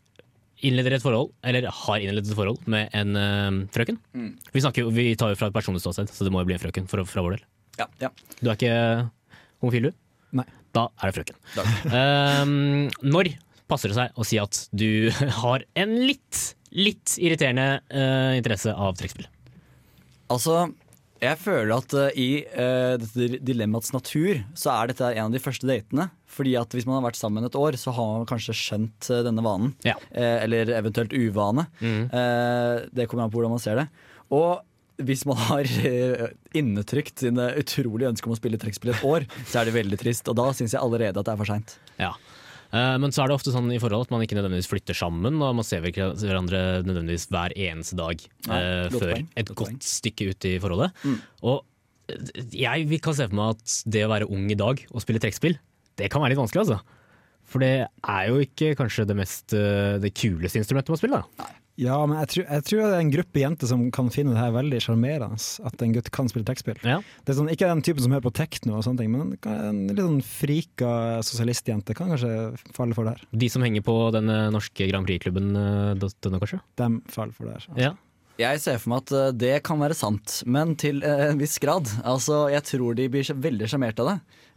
Speaker 2: innleder et forhold, eller har innledet et forhold med en uh, frøken.
Speaker 3: Mm.
Speaker 2: Vi, snakker vi tar jo fra et personlig ståsted, så det må jo bli en frøken for, fra vår del.
Speaker 3: Ja, ja.
Speaker 2: Du er ikke homofil, du?
Speaker 4: Nei.
Speaker 2: Da er det frøken. Um, [LAUGHS] når passer det seg å si at du [LAUGHS] har en litt, litt irriterende uh, interesse av trekkspill?
Speaker 3: Altså, jeg føler at uh, i uh, dette dilemmaets natur, så er dette en av de første datene. Fordi at hvis man har vært sammen et år, så har man kanskje skjønt uh, denne vanen.
Speaker 2: Ja.
Speaker 3: Eller eventuelt uvane.
Speaker 2: Mm.
Speaker 3: Det kommer an på hvordan man ser det. Og hvis man har innetrykt sine utrolige ønsker om å spille trekkspill et år, så er det veldig trist. Og da syns jeg allerede at det er for seint.
Speaker 2: Ja. Eh, Men så er det ofte sånn i forhold at man ikke nødvendigvis flytter sammen, og man ser hverandre nødvendigvis hver eneste dag
Speaker 3: Nei,
Speaker 2: eh, før et
Speaker 3: godt
Speaker 2: stykke ut i forholdet.
Speaker 3: Mm.
Speaker 2: Og eh, jeg kan se for meg at det å være ung i dag og spille trekkspill, det kan være litt vanskelig, altså. For det er jo ikke kanskje det mest det kuleste instrumentet man spiller. Da.
Speaker 4: Ja, men jeg tror, jeg tror det er en gruppe jenter som kan finne det her veldig sjarmerende. At en gutt kan spille trekkspill.
Speaker 2: Ja.
Speaker 4: Det er sånn, ikke den typen som hører på tekno, og sånne ting, men en litt sånn frika sosialistjente kan kanskje falle for det her.
Speaker 2: De som henger på den eh, norske Grand Prix-klubben, eh, denne, kanskje?
Speaker 4: De faller for det her.
Speaker 2: Ja.
Speaker 3: Jeg ser for meg at eh, det kan være sant, men til eh, en viss grad. Altså, Jeg tror de blir veldig sjarmert av det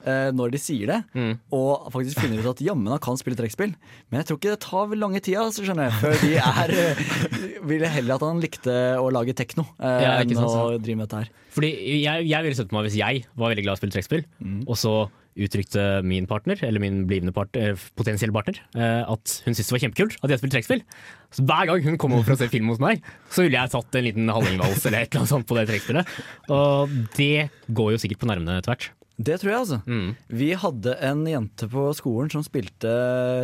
Speaker 3: eh, når de sier det,
Speaker 2: Mm.
Speaker 3: og faktisk finner ut at jammen han kan spille trekkspill. Men jeg tror ikke det tar lange tida så skjønner jeg, før de er Ville heller at han likte å lage tekno
Speaker 2: Ja,
Speaker 3: enn å drive med dette her.
Speaker 2: Fordi jeg, jeg ville sett på meg hvis jeg var veldig glad i å spille trekkspill, og så uttrykte min partner, eller min blivende part, eh, potensielle partner, eh, at hun syntes det var kjempekult at jeg spilte trekkspill. Så hver gang hun kom over for å se film hos meg, så ville jeg tatt en liten hallingvals eller et eller annet sånt på det trekkspillet. Og det går jo sikkert på nervene etter hvert.
Speaker 3: Det tror jeg, altså.
Speaker 2: Mm.
Speaker 3: Vi hadde en jente på skolen som spilte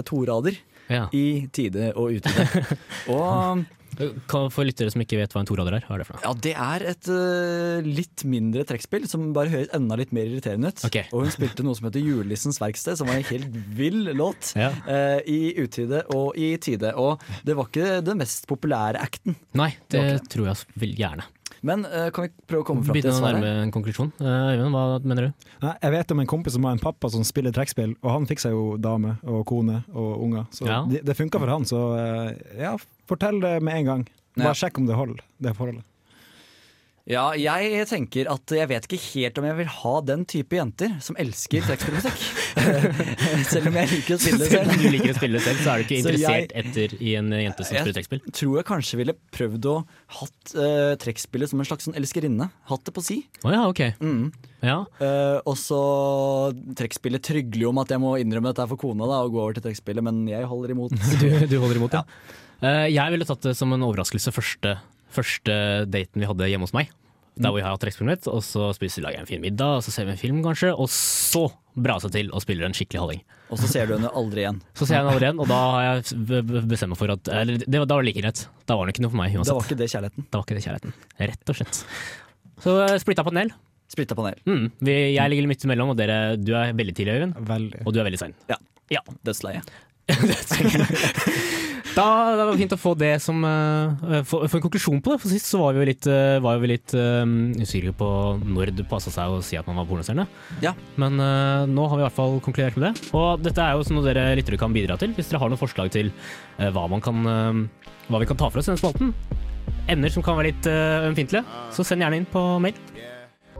Speaker 3: torader
Speaker 2: Ja.
Speaker 3: i tide og utide. [LAUGHS] og
Speaker 2: For lyttere som ikke vet hva en torader er, hva er det for noe?
Speaker 3: Ja, det er et uh, litt mindre trekkspill som bare høres enda litt mer irriterende ut.
Speaker 2: Okay.
Speaker 3: Og hun spilte noe som heter Julelissens verksted, som var en helt vill låt.
Speaker 2: Ja.
Speaker 3: Uh, I utide og i tide. Og det var ikke den mest populære acten.
Speaker 2: Nei, det
Speaker 3: Det
Speaker 2: tror jeg vil gjerne.
Speaker 3: Men eh, kan vi prøve å komme fram til
Speaker 2: Begynne å nærme en konklusjon. Eh, Øyvind, hva mener du?
Speaker 4: Nei, jeg vet om en kompis som har en pappa som spiller trekkspill, og han fikk seg jo dame og kone og unger. Så
Speaker 2: Ja.
Speaker 4: det, det funka for han, så eh, ja, fortell det med en gang.
Speaker 3: Ja.
Speaker 4: Bare sjekk om det holder, det forholdet.
Speaker 3: Ja, jeg tenker at jeg vet ikke helt om jeg vil ha den type jenter som elsker trekkspillmusikk. [LAUGHS] Selv om jeg liker å spille det
Speaker 2: Selv om du liker å spille selv, så er du ikke
Speaker 3: interessert jeg-
Speaker 2: etter i en jente som
Speaker 3: Jeg-
Speaker 2: spiller trekkspill?
Speaker 3: Tror jeg kanskje ville prøvd å hatt uh, trekkspillet som en slags sånn elskerinne. Hatt det på si.
Speaker 2: Oh, ja, ok.
Speaker 3: Mm.
Speaker 2: Ja.
Speaker 3: Uh, og så trekkspillet trygler jo om at jeg må innrømme dette er for kona da, og gå over til trekkspillet, men jeg holder imot. [LAUGHS]
Speaker 2: Du, du holder imot, ja. Eh, jeg ville tatt det som en overraskelse første, første daten vi hadde hjemme hos meg. Der hvor jeg har hatt trekkspillet mitt, og så spiser vi lager en fin middag, og så ser vi en film kanskje, og så brase til og spiller en skikkelig halling.
Speaker 3: Og så ser du henne aldri igjen. [LAUGHS]
Speaker 2: Så ser jeg henne aldri igjen, og da har jeg be- be- bestemt meg for at Eller det, var- da var det like greit. Da var det ikke noe for meg
Speaker 3: Da var ikke det kjærligheten.
Speaker 2: Da var ikke det kjærligheten. Rett og slett. Så eh, splitta panel.
Speaker 3: Splitta panel.
Speaker 2: Mm. Vi, jeg ligger midt imellom, og dere, du er veldig tidlig, Øyvind.
Speaker 4: Veldig.
Speaker 2: Og du er veldig sein.
Speaker 3: Ja.
Speaker 2: Ja.
Speaker 3: Dødsleie. [LAUGHS] [LAUGHS]
Speaker 2: Da, det var fint å få det som uh, få, få en konklusjon på det. For sist så var vi jo litt, uh, var vi litt eh, usikre på når det passa seg å si at man var pornostjerne.
Speaker 3: Ja.
Speaker 2: Men uh, nå har vi i hvert fall konkludert med det. Og dette er jo noe dere lyttere kan bidra til, hvis dere har noen forslag til hva, man kan, hva vi kan ta for oss i denne spalten. Emner som kan være litt uh, ømfintlige, så send gjerne inn på mail.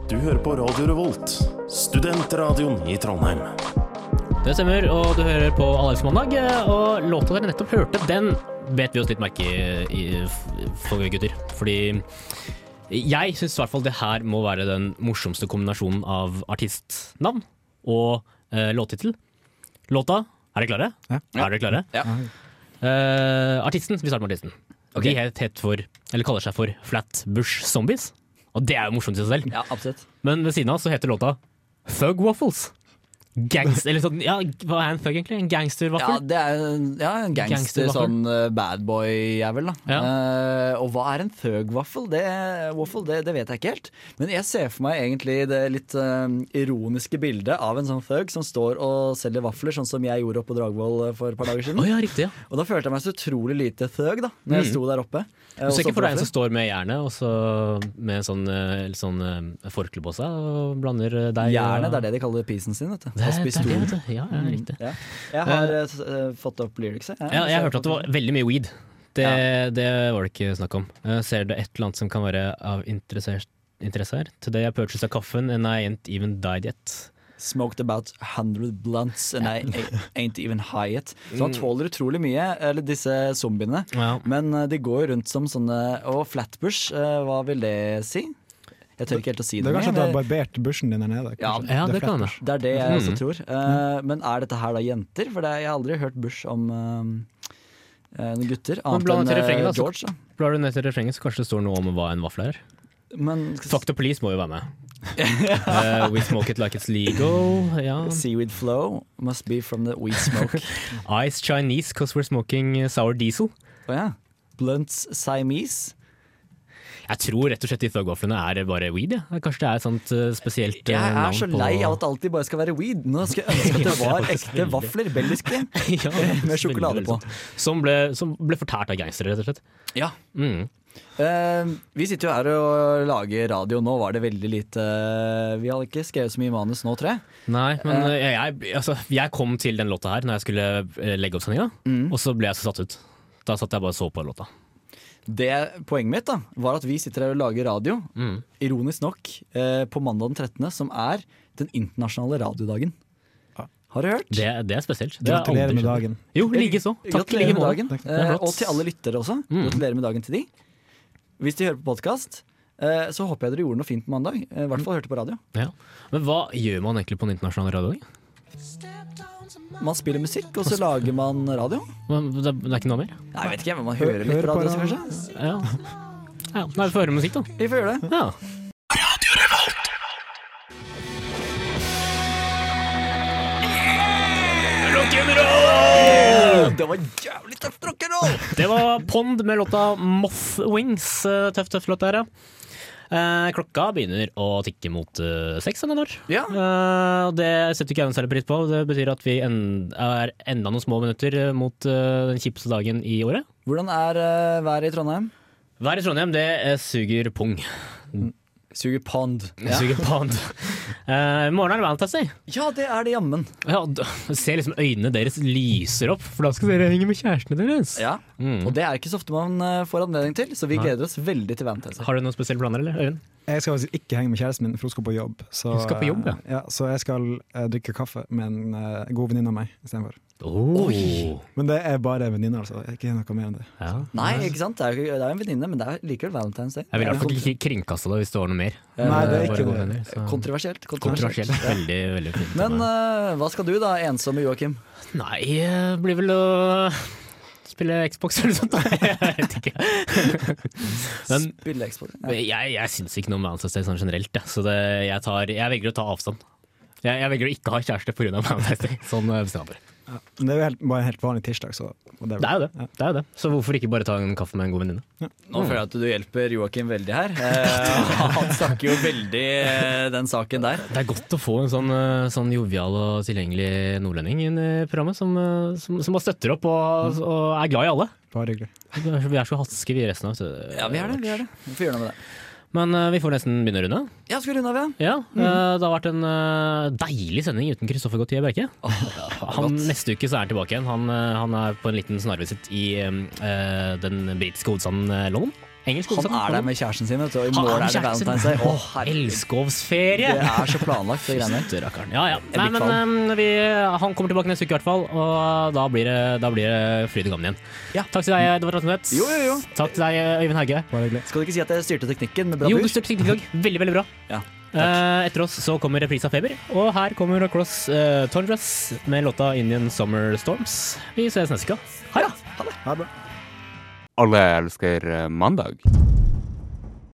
Speaker 9: Du hører på Radio Revolt, studentradioen i Trondheim.
Speaker 2: Det stemmer, og du hører på mandag. Og låta dere nettopp hørte, den vet vi oss litt merke i, i for gutter. Fordi jeg syns i hvert fall det her må være den morsomste kombinasjonen av artistnavn og eh, låttittel. Låta, er dere klare?
Speaker 4: Ja.
Speaker 2: Er dere klare?
Speaker 3: Ja.
Speaker 2: Eh, artisten, vi starter med artisten.
Speaker 3: Okay.
Speaker 2: De het, het for, eller kaller seg for Flatbush Zombies. Og det er jo morsomt i seg selv.
Speaker 3: Ja, absolutt.
Speaker 2: Men ved siden av så heter låta Thug Waffles. Gangster, eller sånn, ja, hva er en thug egentlig? En
Speaker 3: Ja, det er ja, en gangster,
Speaker 2: gangster
Speaker 3: sånn uh, badboy-jævel.
Speaker 2: Ja.
Speaker 3: Uh, og hva er en thug-waffle? Det, det, det vet jeg ikke helt. Men jeg ser for meg egentlig det litt uh, ironiske bildet av en sånn thug som står og selger vafler, sånn som jeg gjorde oppe på Dragvoll eh, for et par dager
Speaker 2: siden.
Speaker 3: siden.
Speaker 2: ja, riktig. ja.
Speaker 3: Og da følte jeg meg så utrolig lite thug da Når jeg
Speaker 2: Mm.
Speaker 3: sto der oppe. Uh,
Speaker 2: Du ser ikke for deg en som står med jernet og så med en sånn, eh, sånn eh, forkle på seg og blander eh, deg
Speaker 3: Jernet, det er det de kaller pisen sin. Vet du.
Speaker 2: Det er-
Speaker 3: Fast
Speaker 2: det det, du. Ja, ja, riktig.
Speaker 3: Ja. Jeg har uh, fått opp lyricset.
Speaker 2: Ja, jeg hørte at det var veldig mye weed. Det,
Speaker 3: Ja.
Speaker 2: det var det ikke snakk om. Uh, ser du et eller annet som kan være av interesse her? Today I purchased a coffin and I ain't even died yet.
Speaker 3: Smoked about 100 blunts and I [LAUGHS] ain't even high yet. Så han
Speaker 2: Mm.
Speaker 3: tåler utrolig mye, eller disse zombiene.
Speaker 2: Ja.
Speaker 3: Men de går jo rundt som sånne Og Flatbush, hva vil det si? Jeg tør ikke helt å si
Speaker 4: Det
Speaker 3: det.
Speaker 4: er kanskje at du har barbert bushen din der nede.
Speaker 3: Ja,
Speaker 2: ja, det kan
Speaker 4: jeg
Speaker 2: det.
Speaker 3: Det er det jeg også
Speaker 2: Mm.
Speaker 3: tror. Uh, men er dette her da jenter? For det, jeg har aldri hørt Bush om eh, eh, noen gutter. Annet enn
Speaker 2: så-
Speaker 3: George. Da.
Speaker 2: Blar du ned til refrenget, så kanskje det står noe om hva en vaffel er.
Speaker 3: Men
Speaker 2: Fuck the police må jo være med. uh, [LAUGHS] we smoke it like it's legal. Yeah.
Speaker 3: Seaweed flow must be from the weed smoke. [LAUGHS]
Speaker 2: Ice Chinese cause we're smoking sour diesel.
Speaker 3: Oh, ja. Blunts Siamese.
Speaker 2: Jeg tror rett og slett de thug-vaflene er bare weed. Ja. Kanskje det er et sånt eh, spesielt eh,
Speaker 3: Jeg er så lei av at det alltid bare skal være weed. Nå skal jeg ønske at det [LAUGHS] var ekte vafler, belgiske, [LAUGHS]
Speaker 2: Ja, [LAUGHS]
Speaker 3: med sjokolade på.
Speaker 2: Som ble, som ble fortært av gangstere, rett og slett.
Speaker 3: Ja.
Speaker 2: Mm.
Speaker 3: Uh, vi sitter jo her og lager radio. Nå var det veldig lite Vi hadde ikke skrevet så mye manus nå, tror jeg.
Speaker 2: Nei, men uh, jeg, altså, jeg kom til den låta her når jeg skulle eh, legge opp sendinga,
Speaker 3: Mm.
Speaker 2: og så ble jeg så satt ut. Da satt jeg bare og så på låta.
Speaker 3: Det Poenget mitt da var at vi sitter her og lager radio,
Speaker 2: Mm.
Speaker 3: ironisk nok, eh, på mandag den 13., som er den internasjonale radiodagen. Har du hørt?
Speaker 2: Det, det er spesielt. Det
Speaker 4: Gratulerer med dagen.
Speaker 2: Jo, likeså. Takk
Speaker 3: Gratulerer
Speaker 2: like
Speaker 3: med
Speaker 2: måte.
Speaker 3: dagen. Eh, og til alle lyttere også.
Speaker 2: Mm.
Speaker 3: Gratulerer med dagen til de. Hvis de hører på podkast, eh, så håper jeg dere gjorde noe fint på mandag. Eh, I hvert fall hørte på radio.
Speaker 2: Ja. Men hva gjør man egentlig på den internasjonale radioen?
Speaker 3: Man spiller musikk, og så lager man radio.
Speaker 2: Men Det, det er ikke noe mer?
Speaker 3: Nei, jeg vet ikke, men man hører litt på radio,
Speaker 4: radio.
Speaker 3: kanskje.
Speaker 2: Ja. ja. Nei, vi får høre musikk, da.
Speaker 3: Vi får gjøre det.
Speaker 2: Ja.
Speaker 3: Det var jævlig tøft rock'n'roll!
Speaker 2: Det var Pond med låta Moth Wings. Eh, Tøff, tøff låt der, ja. Eh, klokka begynner å tikke mot uh, seks denne år.
Speaker 3: Ja.
Speaker 2: Eh, det setter ikke jeg noe særlig pris på. Det betyr at vi en, er enda noen små minutter eh, mot eh, den kjipeste dagen i året.
Speaker 3: Hvordan er eh, været i Trondheim?
Speaker 2: Vær i Trondheim, det eh, suger pung.
Speaker 3: Suger pond. Ja. [LAUGHS]
Speaker 2: Suger pond. Eh, I morgen er det Valentine's Day.
Speaker 3: ja, det er det jammen.
Speaker 2: Ja, ser liksom øynene deres lyser opp, for da skal dere henge med kjærestene deres.
Speaker 3: Ja.
Speaker 2: Mm.
Speaker 3: Og det er ikke så ofte man eh, får anledning til, så vi gleder oss veldig til Valentine's Day.
Speaker 2: Har du noen spesielle planer, eller Øyvind?
Speaker 4: Jeg skal faktisk ikke henge med kjæresten min, for hun skal på jobb. Så,
Speaker 2: Hun skal på jobb, ja.
Speaker 4: ja, så jeg skal uh, drikke kaffe med en uh, god venninne av meg istedenfor.
Speaker 2: Oh.
Speaker 4: Men det er bare en venninne, altså. Ikke noe mer enn det.
Speaker 2: Ja.
Speaker 3: Nei, ikke sant? Det er det er en venninne, men det er likevel Valentine's Day.
Speaker 2: Jeg vil i hvert fall ikke kringkaste det hvis det var noe mer.
Speaker 3: Eh,
Speaker 4: Nei, det er ikke det.
Speaker 2: venner, kontroversielt.
Speaker 3: Kontroversielt.
Speaker 2: Kontroversielt. Veldig, veldig fint.
Speaker 3: Men uh, hva skal du da, ensomme Joakim?
Speaker 2: Nei, det blir vel å spille Xbox eller noe sånt. [LAUGHS] Jeg vet ikke. [LAUGHS] Men
Speaker 3: Spille Xbox? Ja.
Speaker 2: jeg, jeg syns ikke noe om Manchester sånn generelt, så det, jeg, tar, jeg velger å ta avstand. Jeg, jeg velger å ikke ha kjæreste pga. Manchester. Sånn eh, bestemmer jeg.
Speaker 4: Ja. Men det er jo helt, bare en helt vanlig tirsdag, så og
Speaker 2: Det er jo det.
Speaker 4: Ja.
Speaker 2: det, er det. Så hvorfor ikke bare ta en kaffe med en god venninne?
Speaker 3: Nå føler jeg at du hjelper Joakim veldig her. Eh, [LAUGHS] han snakker jo veldig eh, den saken der.
Speaker 2: Det er godt å få en sånn, eh, sånn jovial og tilgjengelig nordlending inn i programmet, som, eh, som, som bare støtter opp og, og er glad i alle.
Speaker 4: Bare hyggelig.
Speaker 2: Vi er så- Vi er så hatske, vi resten av oss.
Speaker 3: Ja, vi er det. vi er det. Vi får gjøre noe med det.
Speaker 2: Men eh, vi får nesten begynne å runde.
Speaker 3: Ja, skal runde av, ja?
Speaker 2: Ja, eh, Det har vært en eh, deilig sending uten Kristoffer Gautier Bjerke. Han, neste uke så er han tilbake igjen. Han, han er på en liten snarvisitt i uh, den britiske hovedstaden London. Engelsk
Speaker 3: Han er der med kjæresten sin, vet du, og i morgen er det. Valentine's Day. Oh,
Speaker 2: Elskovsferie!
Speaker 3: Det er så planlagt, det greiene der.
Speaker 2: Ja, ja. Nei, men eh, vi, han kommer tilbake neste uke i hvert fall, og da blir det, da blir det fryd og gammen igjen.
Speaker 3: Ja.
Speaker 2: Takk til deg, Edvard Rattenvedt.
Speaker 3: Jo, jo, jo.
Speaker 2: Takk til deg, Øyvind Hauge.
Speaker 3: Skal du ikke si at jeg styrte teknikken med bra
Speaker 2: Jo, du styrte teknikken i dag. Veldig, veldig bra.
Speaker 3: Ja,
Speaker 2: Uh, etter oss så kommer reprise av Feber, og her kommer Across uh, Tondras med låta Indian Summer Storms. Vi ses neste uke. Ha det!
Speaker 4: Ha det.
Speaker 5: Alle elsker eh, mandag.